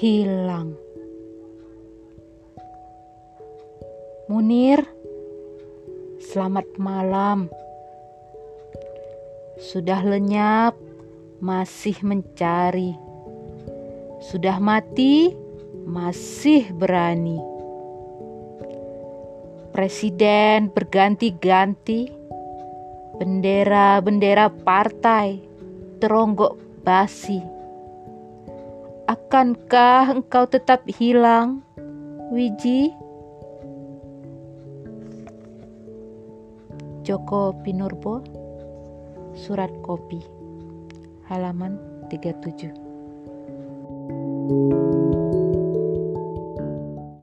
hilang. Munir, selamat malam. Sudah lenyap, masih mencari. Sudah mati, masih berani. Presiden berganti-ganti, bendera-bendera partai teronggok basi Akankah engkau tetap hilang, Wiji? Joko Pinurbo, Surat Kopi, halaman 37.